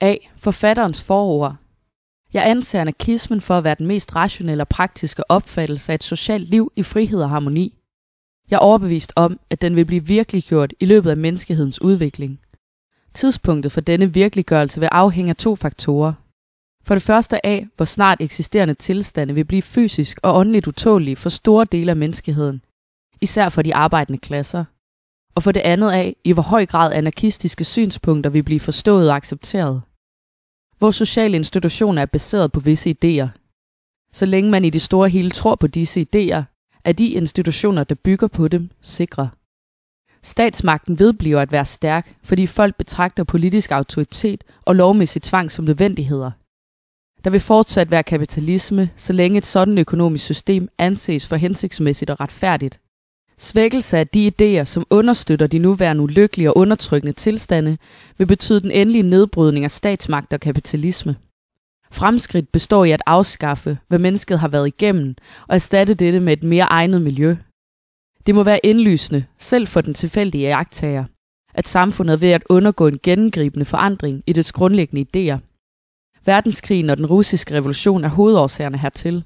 A. Forfatterens forord. Jeg anser anarkismen for at være den mest rationelle og praktiske opfattelse af et socialt liv i frihed og harmoni. Jeg er overbevist om, at den vil blive virkeliggjort i løbet af menneskehedens udvikling. Tidspunktet for denne virkeliggørelse vil afhænge af to faktorer. For det første af, hvor snart eksisterende tilstande vil blive fysisk og åndeligt utålige for store dele af menneskeheden, især for de arbejdende klasser. Og for det andet af, i hvor høj grad anarkistiske synspunkter vil blive forstået og accepteret. Vores sociale institutioner er baseret på visse idéer. Så længe man i det store hele tror på disse idéer, er de institutioner, der bygger på dem, sikre. Statsmagten vedbliver at være stærk, fordi folk betragter politisk autoritet og lovmæssig tvang som nødvendigheder. Der vil fortsat være kapitalisme, så længe et sådan økonomisk system anses for hensigtsmæssigt og retfærdigt. Svækkelse af de idéer, som understøtter de nuværende ulykkelige og undertrykkende tilstande, vil betyde den endelige nedbrydning af statsmagt og kapitalisme. Fremskridt består i at afskaffe, hvad mennesket har været igennem, og erstatte dette med et mere egnet miljø. Det må være indlysende, selv for den tilfældige jagttager, at samfundet er ved at undergå en gennemgribende forandring i dets grundlæggende idéer. Verdenskrigen og den russiske revolution er hovedårsagerne hertil.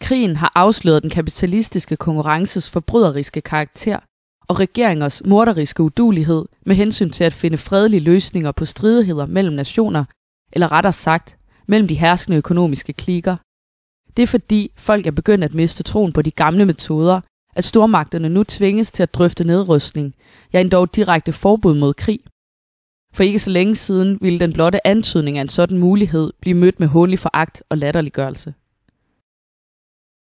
Krigen har afsløret den kapitalistiske konkurrences forbryderiske karakter og regeringers morderiske udulighed med hensyn til at finde fredelige løsninger på stridigheder mellem nationer, eller rettere sagt, mellem de herskende økonomiske klikker. Det er fordi folk er begyndt at miste troen på de gamle metoder, at stormagterne nu tvinges til at drøfte nedrustning, ja endda direkte forbud mod krig. For ikke så længe siden ville den blotte antydning af en sådan mulighed blive mødt med hånlig foragt og latterliggørelse.